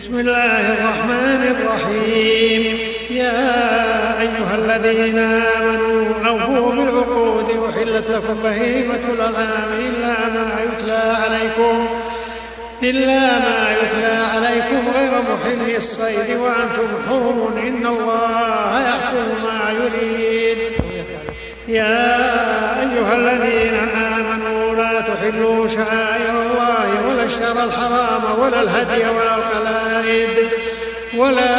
بسم الله الرحمن الرحيم. يا أيها الذين آمنوا أوفوا بالعقود وحلت لكم بهيمة الأنعام إلا ما يتلى عليكم إلا ما يتلى عليكم غير محل الصيد وأنتم حرم. إن الله يحكم ما يريد. يا أيها الذين آمنوا تحلوا شعائر الله ولا الشهر الحرام ولا الهدي ولا القلائد ولا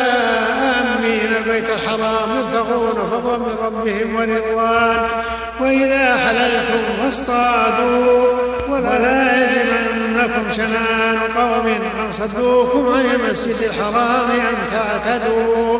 آمين البيت الحرام يبتغون فضلا من ربهم ورضوان. وإذا حللتم فاصطادوا ولا يجرمنكم شنآن قوم أن صدوكم عن المسجد الحرام أن تعتدوا.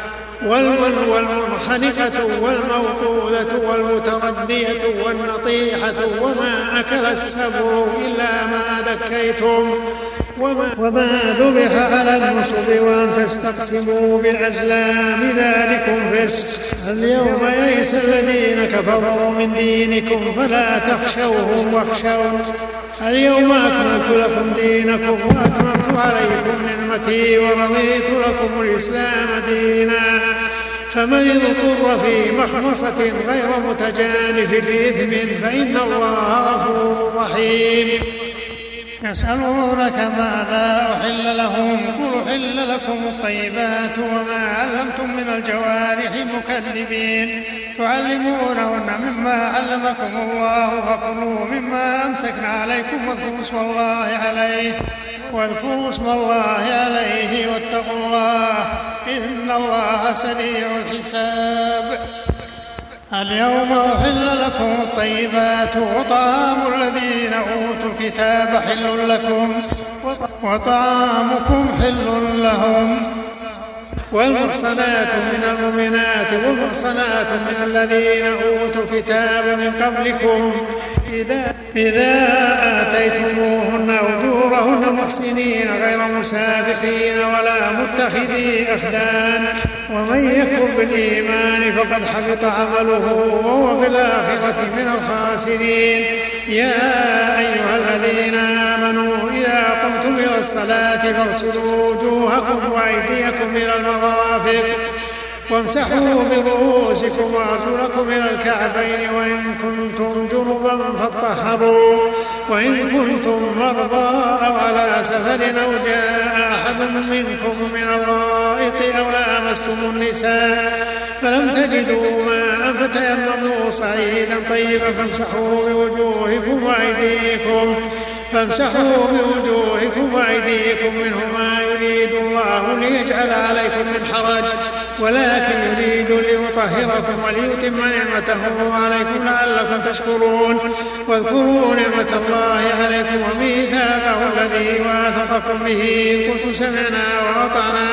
والموقوذة والمنخنقة والموقوذة والمتردية والنطيحة وما أكل السبع إلا ما ذكيتم. وما ذبح على النصب وأن تستقسموا بالأزلام ذلكم فسق. اليوم يئس الذين كفروا من دينكم فلا تخشوهم واخشون. اليوم أكملت لكم دينكم وأتممت عليكم نعمتي ورضيت لكم الإسلام دينا. فمن اضطر في مخمصة غير متجانف لإثم فإن الله غفور رحيم. يسألونك ماذا أحل لهم قل أحل لكم الطيبات وما علمتم من الجوارح مكذبين تعلمونهن مما علمكم الله فكلوا مما أمسكنا عليكم واذكروا اسم الله عليه واذكروا اسم الله عليه واتقوا الله إن الله سريع الحساب اليوم أحل لكم الطيبات وطعام الذين أوتوا الكتاب حل لكم وطعامكم حل لهم. والمحصنات من المؤمنات والمحصنات من الذين أوتوا الكتاب من قبلكم إذا, آتيتموهن أجورهن محسنين غير مسابقين ولا متخذي أخدان ومن يكفر بالإيمان فقد حبط عمله وهو في الآخرة من الخاسرين يا أيها الذين آمنوا إذا قمتم إلى الصلاة فاغسلوا وجوهكم وأيديكم إلى المرافق. وامسحوا برؤوسكم وأرجلكم إلى الكعبين وإن كنتم جنبا فاطهروا. وإن كنتم مرضى أو على سفر أو جاء أحد منكم من الغائط أو لامستم النساء فلم تجدوا ماء فتيمموا صعيدا طيبا فامسحوا بوجوهكم وأيديكم. فامسحوا بوجوهكم وأيديكم منه ما يريد الله ليجعل عليكم من حرج ولكن يريد ليطهركم وليتم نعمته عليكم لعلكم تشكرون. واذكروا نعمة الله عليكم وميثاقه الذي واثقكم به. إن كنتم سمعنا وأطعنا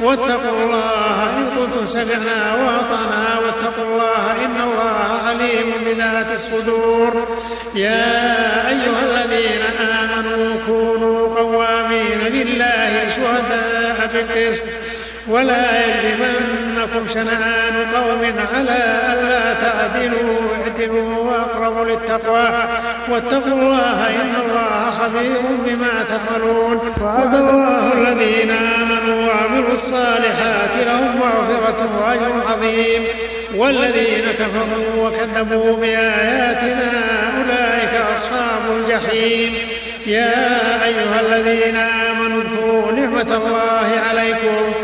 واتقوا الله إن كنتم سمعنا وأطعنا واتقوا الله إن الله عليم بذات الصدور. يا أيها الذين آمنوا كونوا قوامين لله شهداء بالقسط. ولا يجرمنكم شنآن قوم على ألا تعدلوا اعدلوا وأقربوا للتقوى. واتقوا الله إن الله خبير بما تعملون. وعد الله الذين آمنوا وعملوا الصالحات لهم مغفرة وأجر عظيم. والذين كفروا وكذبوا بآياتنا أولئك أصحاب الجحيم. يا أيها الذين آمنوا اذكروا نعمة الله عليكم.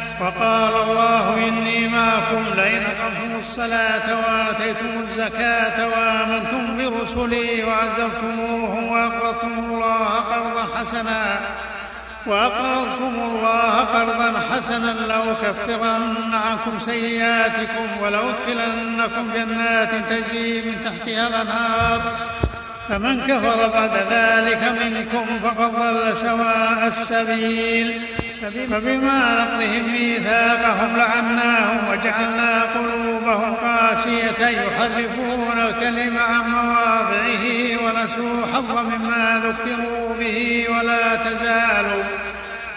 وقال الله إني معكم لئن أقمتم الصلاة وآتيتم الزكاة وآمنتم برسلي وعزرتموهم وأقرضتم الله قرضا حسنا وأقرضتم الله قرضا حسنا لأكفرن عنكم سيئاتكم ولأدخلنكم جنات تجري من تحتها الأنهار فمن كفر بعد ذلك منكم فقد ضل سواء السبيل فبما نقضهم ميثاقهم لعناهم وجعلنا قلوبهم قاسية يحرفون الكلم عن مواضعه ونسوا حظا مما ذكروا به ولا تزال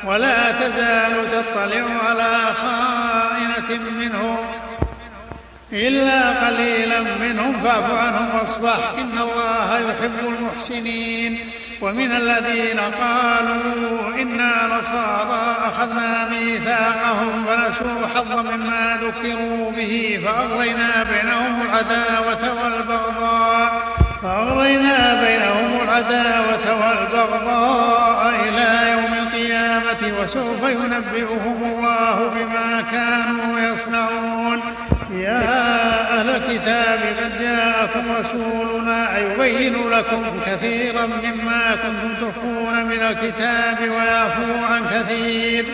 ولا تزال تطلع على خائنة منهم إلا قليلا منهم فاعف عنهم واصفح إن الله يحب المحسنين ومن الذين قالوا إنا نصارى أخذنا ميثاقهم فنسوا حظا مما ذكروا به فأغرينا بينهم العداوة والبغضاء فأغرينا بينهم العداوة والبغضاء إلى يوم القيامة وسوف ينبئهم الله بما كانوا يصنعون. يا أهل الكتاب قد جاءكم رسولنا يبين لكم كثيرا مما كنتم تخفون من الكتاب ويعفو عن كثير.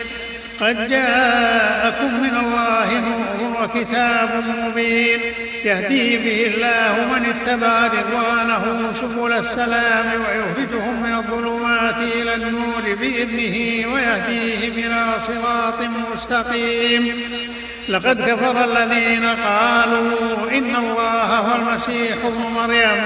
قد جاءكم من الله نور وكتاب مبين. يهدي به الله من اتبع رضوانه سبل السلام ويخرجهم من الظلمات إلى النور بإذنه ويهديهم إلى صراط مستقيم. لقد كفر الذين قالوا إن الله هو المسيح ابن مريم.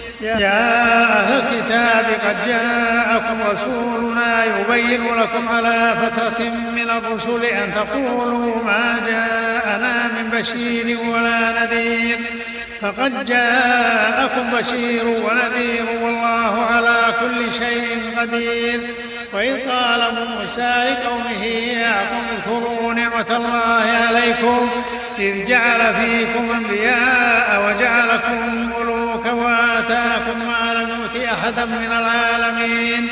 يا أهل الكتاب قد جاءكم رسولنا يبين لكم على فترة من الرسل أن تقولوا ما جاءنا من بشير ولا نذير. فقد جاءكم بشير ونذير والله على كل شيء قدير. وإذ قال موسى لقومه يا قوم اذكروا نعمة الله عليكم إذ جعل فيكم أنبياء وجعلكم ملوكا وآتاكم ما لم يؤت أحدا من العالمين.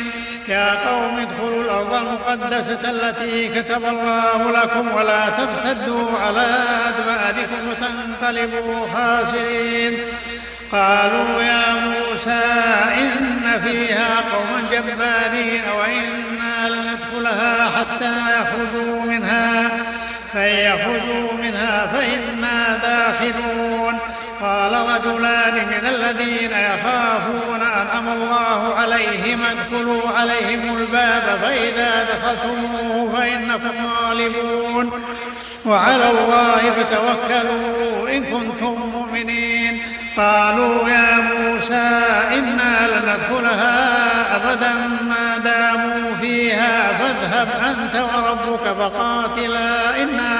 يا قوم ادخلوا الأرض المقدسة التي كتب الله لكم ولا ترتدوا على أدباركم وتنقلبوا خاسرين. قالوا يا موسى إن فيها قوما جبارين وإنا لندخلها حتى يخرجوا منها. فإن يخرجوا منها فإنا داخلون. قال رجلان من الذين يخافون أنعم الله عليهم ادخلوا عليهم الباب فإذا دخلتموه فإنكم غالبون. وعلى الله فتوكلوا إن كنتم مؤمنين. قالوا يا موسى إنا لندخلها أبدا ما داموا فيها فاذهب أنت وربك فقاتلا إنا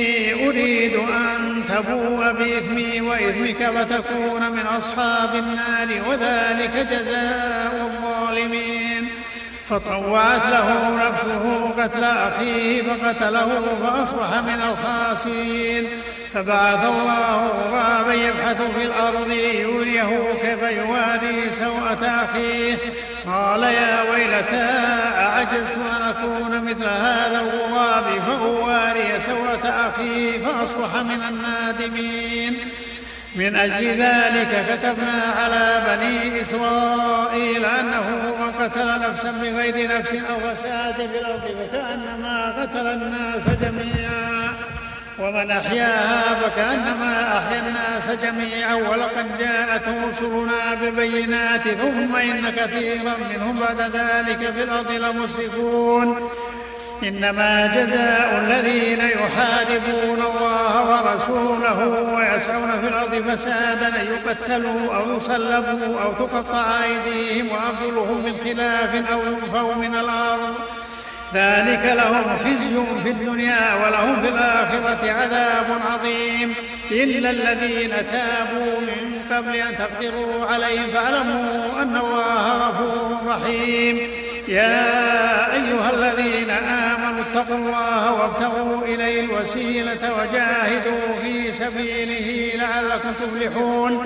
أريد أن تبوء بإثمي وإثمك فتكون من أصحاب النار وذلك جزاء الظالمين. فطوعت له نفسه قتل أخيه فقتله فأصبح من الخاسرين. فبعث الله غرابا يبحث في الأرض ليريه كيف يواري سوءة أخيه. قال يا ويلتى أعجزت أن أكون مثل هذا الغراب؟ فأواري سوءة أخي فأصبح من النادمين. من أجل ذلك كتبنا على بني إسرائيل أنه من قتل نفسا بغير نفس أو فساد في الأرض فكأنما قتل الناس جميعا. ومن أحياها فكأنما أحيا الناس جميعا ولقد جاءتهم رسلنا بالبينات ثم إن كثيرا منهم بعد ذلك في الأرض لمسرفون. إنما جزاء الذين يحاربون الله ورسوله ويسعون في الأرض فسادا أن يقتلوا أو يصلبوا أو تقطع أيديهم وأرجلهم من خلاف أو ينفوا من الأرض. ذلك لهم خزي في الدنيا ولهم في الآخرة عذاب عظيم. إلا الذين تابوا من قبل أن تقدروا عليهم فاعلموا أن الله غفور رحيم. يا أيها الذين آمنوا اتقوا الله وابتغوا إليه الوسيلة وجاهدوا في سبيله لعلكم تفلحون.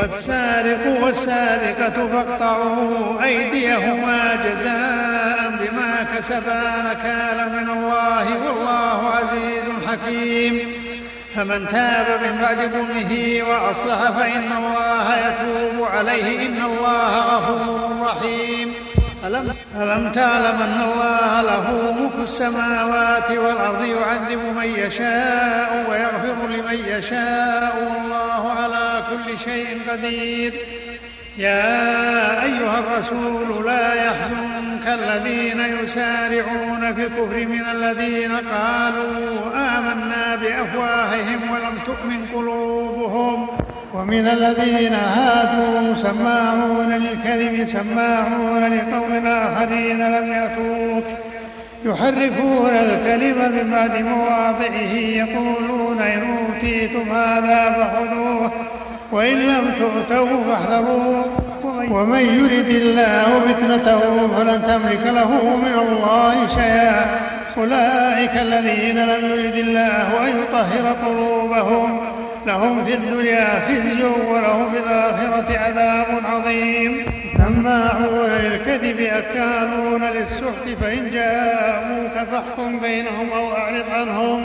والسارق والسارقة فاقطعوا أيديهما جزاء بما كسبا نكالا من الله والله عزيز حكيم. فمن تاب من بعد ظلمه وأصلح فإن الله يتوب عليه إن الله غفور رحيم. ألم, ألم تعلم أن الله له ملك السماوات والأرض يعذب من يشاء ويغفر لمن يشاء والله على كل شيء قدير. يا أيها الرسول لا يحزنك الذين يسارعون في الكفر من الذين قالوا آمنا بأفواههم ولم تؤمن قلوبهم. ومن الذين هادوا سماعون للكذب سماعون لقوم آخرين لم يأتوك. يحرفون الكلم من بعد مواضعه يقولون إن أوتيتم هذا فخذوه. وإن لم تؤتوا فاحذروا ومن يرد الله فتنته فلن تملك له من الله شيئا. أولئك الذين لم يرد الله أن يطهر قلوبهم. لهم في الدنيا خزي ولهم في الآخرة عذاب عظيم. سماعون للكذب أكالون للسحت فإن جاءوك فاحكم بينهم أو أعرض عنهم.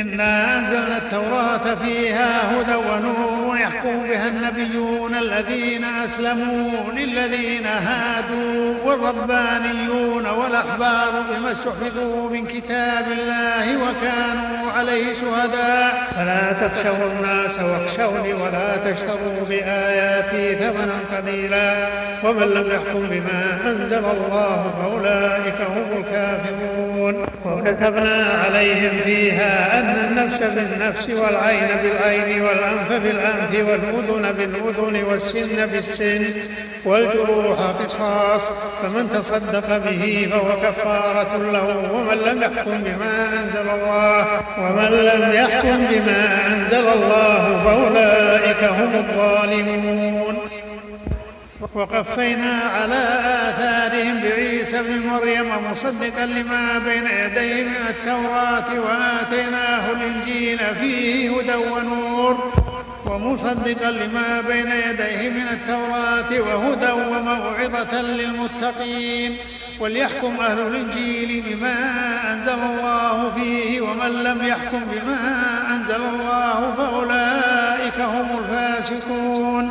إنا أنزلنا التوراة فيها هدى ونور يحكم بها النبيون الذين أسلموا للذين هادوا والربانيون والأحبار بما استحفظوا من كتاب الله وكانوا عليه شهداء. فلا تخشوا الناس واخشوني ولا تشتروا بآياتي ثمنا قليلا. ومن لم يحكم بما أنزل الله فأولئك هم الكافرون. وكتبنا عليهم فيها النفس بالنفس والعين بالعين والأنف بالأنف والأذن بالأذن والسن بالسن والجروح قصاص فمن تصدق به فهو كفارة له ومن لم يحكم بما أنزل الله ومن لم يحكم بما أنزل الله فأولئك هم الظالمون. وقفينا على آثارهم بعيسى ابن مريم مصدقا لما بين يديه من التوراة وآتيناه الإنجيل فيه هدى ونور ومصدقا لما بين يديه من التوراة وهدى وموعظة للمتقين وليحكم أهل الإنجيل بما أنزل الله فيه ومن لم يحكم بما أنزل الله فأولئك هم الفاسقون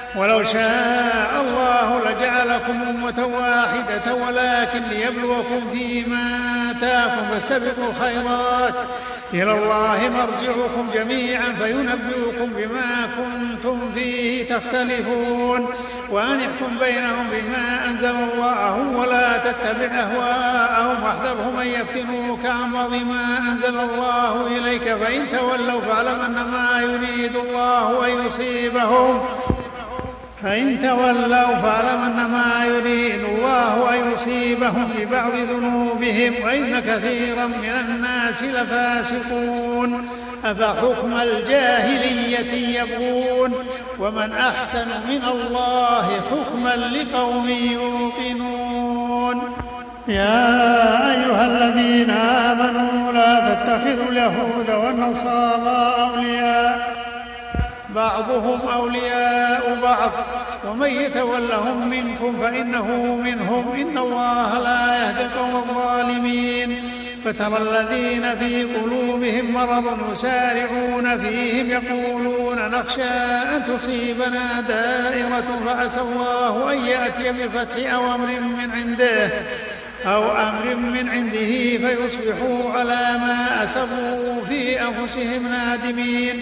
ولو شاء الله لجعلكم أمة واحدة ولكن ليبلوكم فيما آتاكم فاستبقوا الخيرات. إلى الله مرجعكم جميعا فينبئكم بما كنتم فيه تختلفون. وأن احكم بينهم بما أنزل الله ولا تتبع أهواءهم واحذرهم أن يفتنوك عن بعض ما أنزل الله إليك فإن تولوا فاعلم أنما يريد الله أن يصيبهم. فإن تولوا فاعلم أنما يريد الله أن يصيبهم ببعض ذنوبهم وإن كثيرا من الناس لفاسقون. أفحكم الجاهلية يبغون؟ ومن أحسن من الله حكما لقوم يوقنون. يا أيها الذين آمنوا لا تتخذوا اليهود والنصارى أولياء. بعضهم أولياء بعض. ومن يتولهم منكم فإنه منهم. إن الله لا يهدي القوم الظالمين. فترى الذين في قلوبهم مرض يسارعون فيهم يقولون نخشى أن تصيبنا دائرة فعسى الله أن يأتي بفتح أو أمر من عنده. أو أمر من عنده فيصبحوا على ما أسروا في أنفسهم نادمين.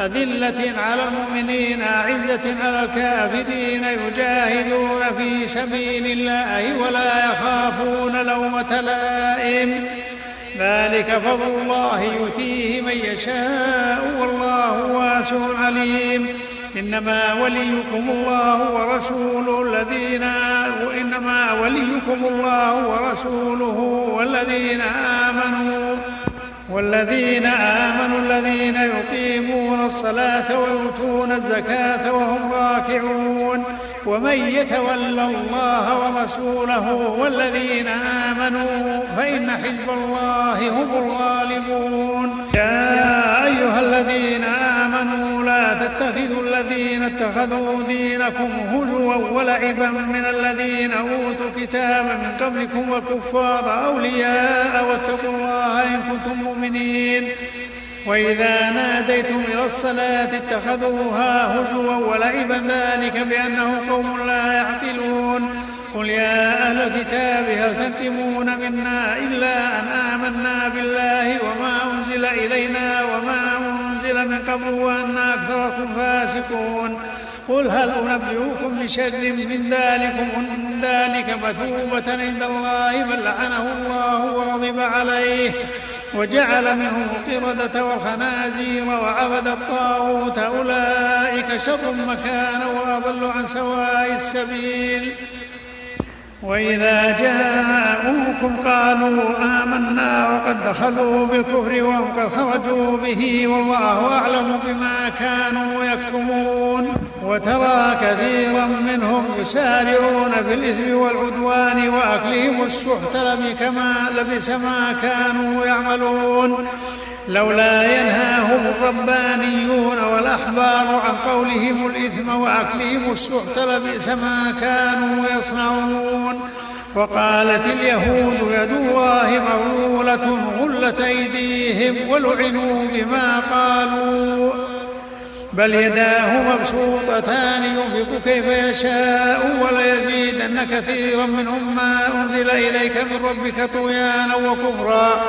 أذلة على المؤمنين أعزة على الكافرين يجاهدون في سبيل الله ولا يخافون لومة لائم. ذلك فضل الله يؤتيه من يشاء والله واسع عليم. إنما وليكم الله ورسوله الذين وإنما وليكم الله ورسوله والذين آمنوا. والذين آمنوا الذين يقيمون الصلاة ويؤتون الزكاة وهم راكعون ومن يتول الله ورسوله والذين آمنوا فإن حزب الله هم الغالبون يا أيها الذين آمنوا تتخذوا الذين اتخذوا دينكم هزوا ولعبا من الذين أوتوا الكتاب من قبلكم والكفار أولياء واتقوا الله إن كنتم مؤمنين. وإذا ناديتم إلى الصلاة اتخذوها هزوا ولعبا ذلك بأنهم قوم لا يعقلون. قل يا أهل الكتاب هل تنقمون منا إلا أن آمنا بالله وما أنزل إلينا وما أنزل من قبل وأن أكثركم فاسقون. قل هل أنبئكم بشر من ذلكم؟ من ذلك مثوبة عند الله من لعنه الله وغضب عليه. وجعل منهم القردة والخنازير وعبد الطاغوت. أولئك شر مكانا وأضل عن سواء السبيل. وإذا جاءوكم قالوا آمنا وقد دخلوا بالكفر وهم قد خرجوا به والله أعلم بما كانوا يكتمون. وترى كثيرا منهم يسارعون في الإثم والعدوان وأكلهم السحت كما لبس ما كانوا يعملون. لولا ينهاهم الربانيون والأحبار عن قولهم الإثم وأكلهم السحت لبئس ما كانوا يصنعون. وقالت اليهود يد الله مغلولة غلت أيديهم ولعنوا بما قالوا بل يداه مبسوطتان ينفق كيف يشاء وليزيدن كثيرا منهم ما أنزل إليك من ربك طغيانا وكفرا.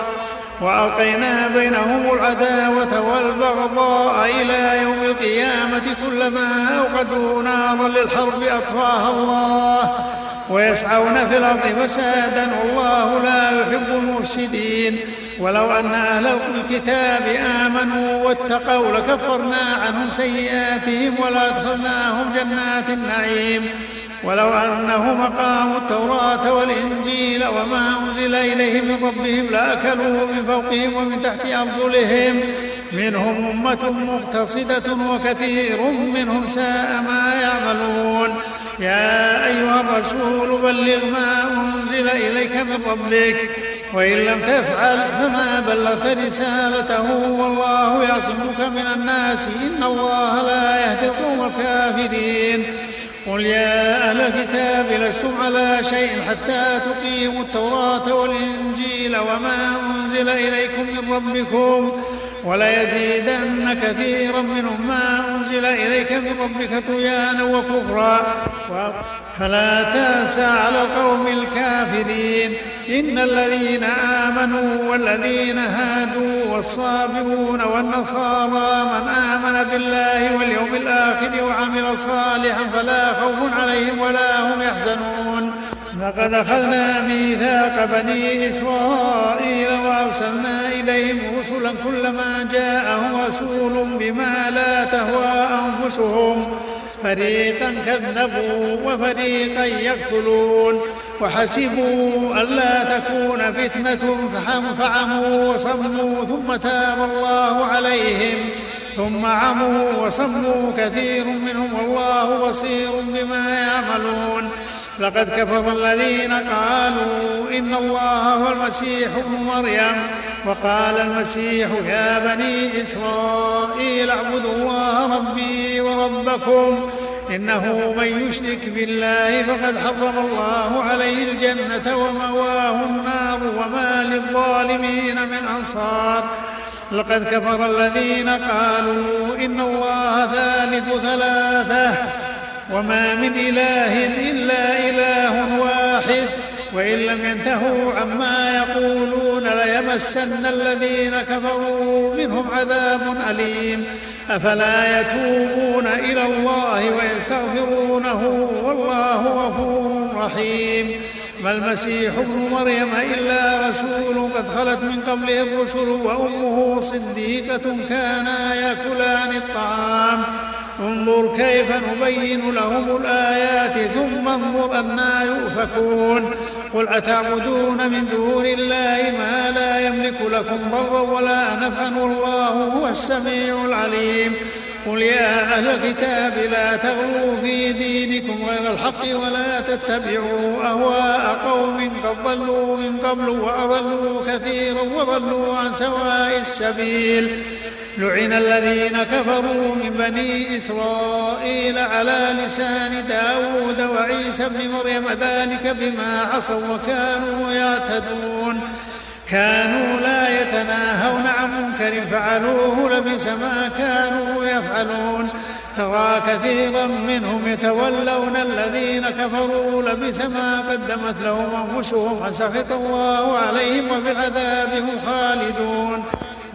وألقينا بينهم العداوة والبغضاء إلى يوم القيامة كلما أوقدوا نارا للحرب أطفاها الله ويسعون في الأرض فسادا والله لا يحب المفسدين. ولو أن أهل الكتاب آمنوا واتقوا لكفرنا عنهم سيئاتهم ولأدخلناهم جنات النعيم. ولو أنهم أقاموا التوراة والإنجيل وما أنزل إليهم من ربهم لأكلوا من فوقهم ومن تحت أرجلهم. منهم أمة مقتصدة وكثير منهم ساء ما يعملون. يا أيها الرسول بلغ ما أنزل إليك من ربك. وإن لم تفعل فما بلغت رسالته والله يعصمك من الناس. إن الله لا يهدي القوم الكافرين. قل يا أهل الكتاب لستم على شيء حتى تقيموا التوراة والإنجيل وما أنزل إليكم من ربكم. وليزيدن كثيرا منهم ما أنزل إليك من ربك طغيانا وكفرا. فلا تأسى على القوم الكافرين. إن الذين آمنوا والذين هادوا والصابرون والنصارى من آمن بالله واليوم الآخر وعمل صالحا فلا خوف عليهم ولا هم يحزنون. لقد أخذنا ميثاق بني إسرائيل وأرسلنا إليهم رسلا كلما جاءهم رسول بما لا تهوى أنفسهم. فريقا كذبوا وفريقا يقتلون. وحسبوا ألا تكون فتنة فعموا وصموا ثم تاب الله عليهم. ثم عموا وصموا كثير منهم والله بصير بما يعملون. لقد كفر الذين قالوا إن الله هو المسيح ابن مريم وقال المسيح يا بني إسرائيل اعبدوا الله ربي وربكم إنه من يشرك بالله فقد حرم الله عليه الجنة ومواه النار وما للظالمين من أنصار. لقد كفر الذين قالوا إن الله ثالث ثلاثة وما من إله إلا إله واحد. وإن لم ينتهوا عما يقولون ليمسن الذين كفروا منهم عذاب أليم. أفلا يتوبون إلى الله ويستغفرونه والله غفور رحيم. ما المسيح ابن مريم إلا رسول قد خلت من قبله الرسل وأمه صديقة كانا يأكلان الطعام. انظر كيف نبين لهم الآيات ثم انظر أنا يؤفكون. قل أتعبدون من دون الله ما لا يملك لكم ضرا ولا نفعا والله هو السميع العليم. قل يا أهل الكتاب لا تغلوا في دينكم غير الحق ولا تتبعوا أهواء قوم قد ضلوا من قبل وأضلوا كثيرا وضلوا عن سواء السبيل. لعن الذين كفروا من بني إسرائيل على لسان داود وعيسى بن مريم ذلك بما عصوا وكانوا يعتدون. كانوا لا يتناهون عن منكر فعلوه لبس ما كانوا يفعلون. ترى كثيرا منهم يتولون الذين كفروا لبس ما قدمت لهم أنفسهم فسخط الله عليهم وفي العذاب هم خالدون.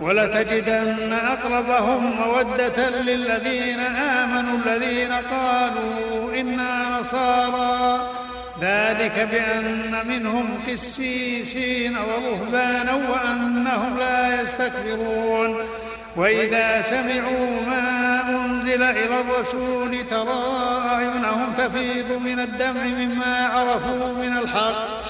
ولتجدن أقربهم مودة للذين آمنوا الذين قالوا إنا نصارى. ذلك بأن منهم قسيسين ورهبانا وأنهم لا يستكبرون. وإذا سمعوا ما أنزل إلى الرسول ترى أعينهم تفيض من الدمع مما عرفوا من الحق.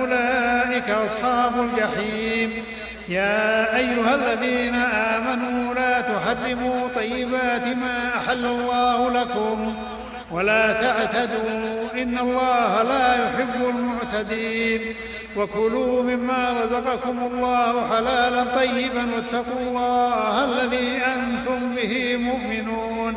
أولئك أصحاب الجحيم. يا أيها الذين آمنوا لا تحرموا طيبات ما أحل الله لكم ولا تعتدوا إن الله لا يحب المعتدين. وكلوا مما رزقكم الله حلالا طيبا واتقوا الله الذي أنتم به مؤمنون.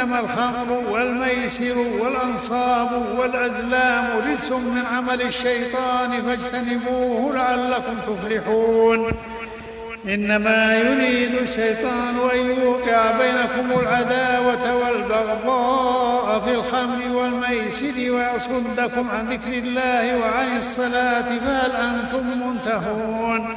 إنما الخمر والميسر والأنصاب والأزلام رجس من عمل الشيطان فاجتنبوه لعلكم تفلحون. إنما يريد الشيطان أن يوقع بينكم العداوة والبغضاء في الخمر والميسر ويصدكم عن ذكر الله وعن الصلاة فهل أنتم منتهون؟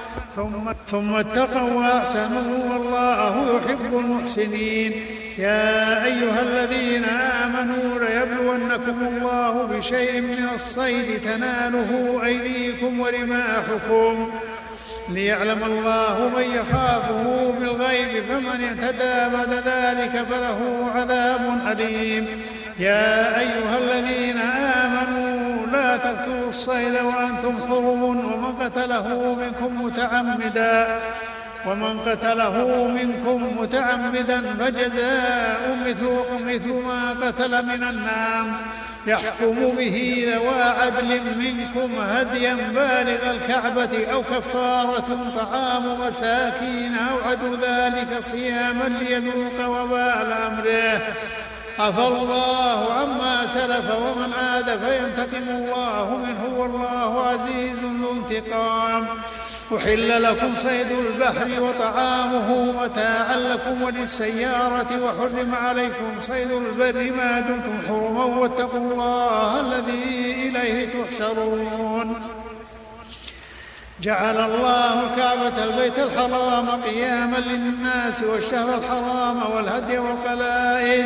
ثم, ثم اتقوا وأحسنوا والله يحب المحسنين. يا أيها الذين آمنوا ليبلونكم الله بشيء من الصيد تناله أيديكم ورماحكم. ليعلم الله من يخافه بالغيب فمن اعتدى بعد ذلك فله عذاب أليم. يا أيها الذين آمنوا تقتلوا الصيد وأنتم حرم ومن قتله منكم متعمدا ومن قتله منكم متعمدا فجزاء مثل مثل ما قتل من النعم يحكم به ذوى عدل منكم هديا بالغ الكعبة أو كفارة طعام مساكين أو عدل ذلك صياما ليذوق وبال أمره عفى الله عما سلف ومن عاد فينتقم الله منه والله عزيز ذو انتقام. أحل لكم صيد البحر وطعامه متاعا لكم وللسيارة وحرم عليكم صيد البر ما دمتم حرما واتقوا الله الذي إليه تحشرون. جعل الله الكعبة البيت الحرام قياما للناس والشهر الحرام والهدي والقلائد.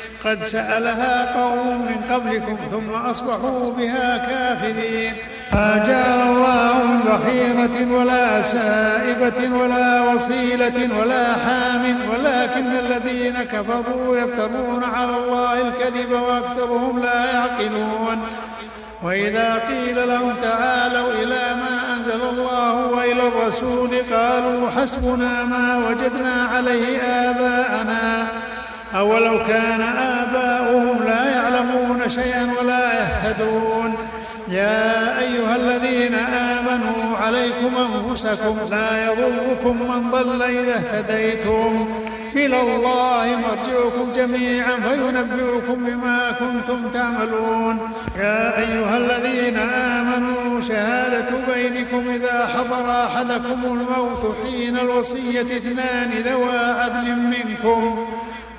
قد سألها قوم من قبلكم ثم أصبحوا بها كافرين. ما جعل الله من بحيرة ولا سائبة ولا وصيلة ولا حام ولكن الذين كفروا يفترون على الله الكذب وأكثرهم لا يعقلون. وإذا قيل لهم تعالوا إلى ما أنزل الله وإلى الرسول قالوا حسبنا ما وجدنا عليه آباءنا. أولو كان آباؤهم لا يعلمون شيئا ولا يهتدون. يا أيها الذين آمنوا عليكم أنفسكم لا يضركم من ضل إذا اهتديتم. إلى الله مرجعكم جميعا فينبئكم بما كنتم تعملون. يا أيها الذين آمنوا شهادة بينكم إذا حضر أحدكم الموت حين الوصية اثنان ذوى عدل منكم.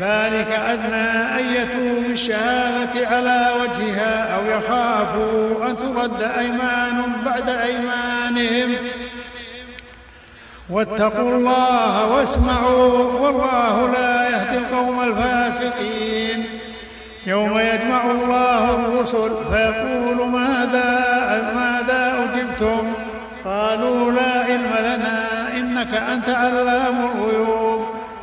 ذلك أدنى أن يتوب بالشهادة على وجهها أو يخافوا أن ترد أيمان بعد أيمانهم. واتقوا الله واسمعوا والله لا يهدي القوم الفاسقين. يوم يجمع الله الرسل فيقول ماذا ماذا أجبتم؟ قالوا لا علم لنا إنك أنت علام الغيوب.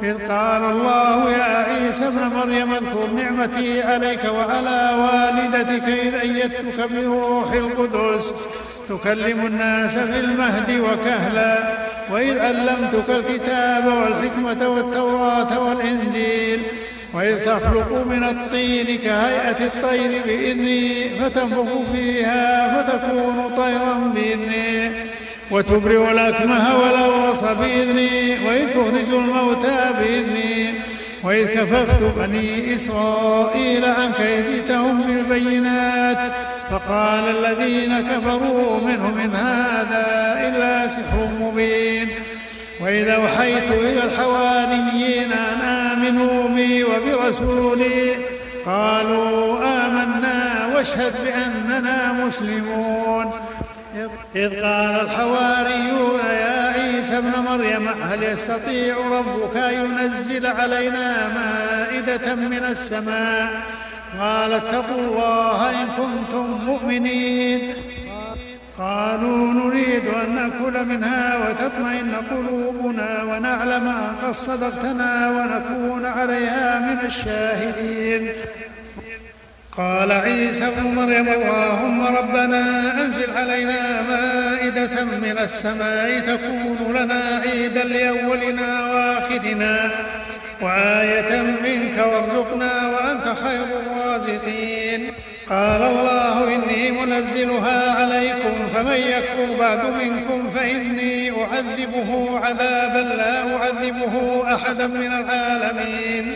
إذ قال الله يا عيسى ابن مريم اذكر نعمتي عليك وعلى والدتك إذ أيدتك بروح القدس. تكلم الناس في المهد وكهلا وإذ علمتك الكتاب والحكمة والتوراة والإنجيل. وإذ تخلق من الطين كهيئة الطير بإذني فتنفخ فيها فتكون طيرا بإذني. وتبرئ الأكمه والأبرص بإذني وإذ تخرج الموتى بإذني وإذ كففت بني إسرائيل عنك إذ جئتهم بالبينات فقال الذين كفروا منهم إن هذا إلا سحر مبين. وإذا أوحيت إلى الحواريين أن آمنوا بي وبرسولي قالوا آمنا واشهد بأننا مسلمون. إذ قال الحواريون يا عيسى ابن مريم هل يستطيع ربك أن ينزل علينا مائدة من السماء؟ قال اتقوا الله إن كنتم مؤمنين. قالوا نريد أن نأكل منها وتطمئن قلوبنا ونعلم أن قد صدقتنا ونكون عليها من الشاهدين. قال عيسى ابن مريم اللهم ربنا أنزل علينا مائدة من السماء تكون لنا عيدا لأولنا وآخرنا وآية منك وارزقنا وأنت خير الرازقين. قال الله إني منزلها عليكم فمن يكفر بعد منكم فإني أعذبه عذابا لا أعذبه أحدا من العالمين.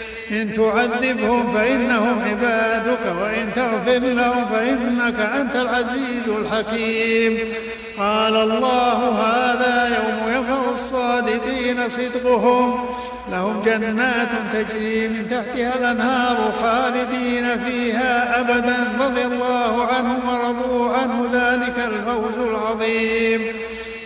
إن تعذبهم فإنهم عبادك وإن تغفر لهم فإنك أنت العزيز الحكيم. قال الله هذا يوم ينفع الصادقين صدقهم. لهم جنات تجري من تحتها الأنهار خالدين فيها أبدا. رضي الله عنهم ورضوا عنه ذلك الفوز العظيم.